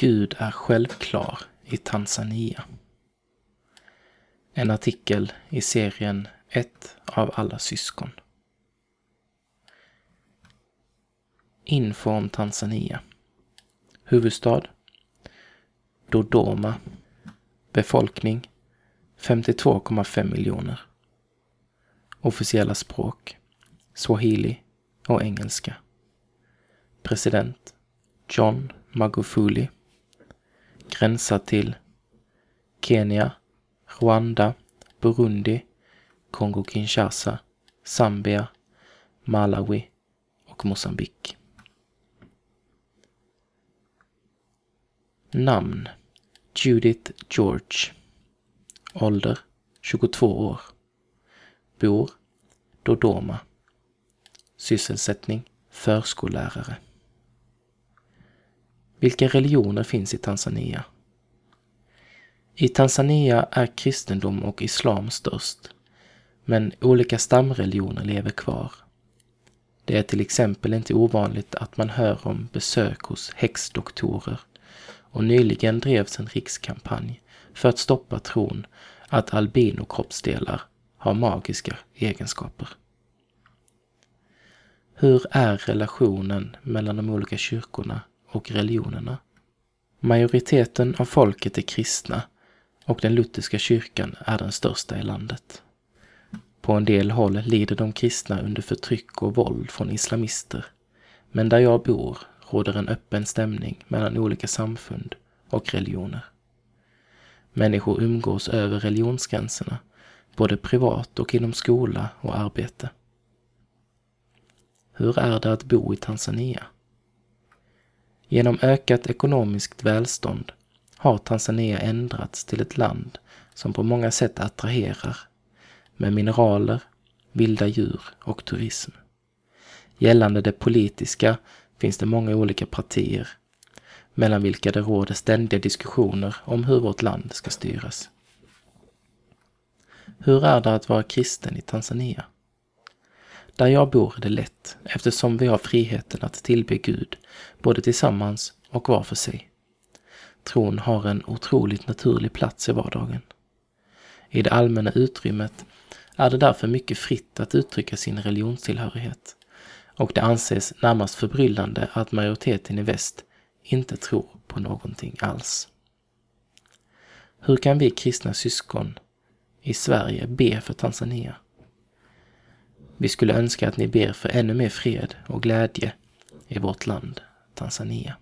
Gud är självklar i Tanzania. En artikel i serien Ett av alla syskon. Info om Tanzania. Huvudstad Dodoma. Befolkning 52,5 miljoner. Officiella språk swahili och engelska. President John Magufuli. Gränsar till Kenya, Rwanda, Burundi, Kongo-Kinshasa, Zambia, Malawi och Mosambik. Namn Judith George. Ålder 22 år. Bor Dodoma. Sysselsättning Förskollärare. Vilka religioner finns i Tanzania? I Tanzania är kristendom och islam störst, men olika stamreligioner lever kvar. Det är till exempel inte ovanligt att man hör om besök hos häxdoktorer och nyligen drevs en rikskampanj för att stoppa tron att albinokroppsdelar har magiska egenskaper. Hur är relationen mellan de olika kyrkorna och religionerna? Majoriteten av folket är kristna och den lutherska kyrkan är den största i landet. På en del håll lider de kristna under förtryck och våld från islamister, men där jag bor råder en öppen stämning mellan olika samfund och religioner. Människor umgås över religionsgränserna, både privat och inom skola och arbete. Hur är det att bo i Tanzania? Genom ökat ekonomiskt välstånd har Tanzania ändrats till ett land som på många sätt attraherar med mineraler, vilda djur och turism. Gällande det politiska finns det många olika partier mellan vilka det råder ständiga diskussioner om hur vårt land ska styras. Hur är det att vara kristen i Tanzania? Där jag bor är det lätt eftersom vi har friheten att tillbe Gud både tillsammans och var för sig. Tron har en otroligt naturlig plats i vardagen. I det allmänna utrymmet är det därför mycket fritt att uttrycka sin religionstillhörighet och det anses närmast förbryllande att majoriteten i väst inte tror på någonting alls. Hur kan vi kristna syskon i Sverige be för Tanzania? Vi skulle önska att ni ber för ännu mer fred och glädje i vårt land, Tanzania.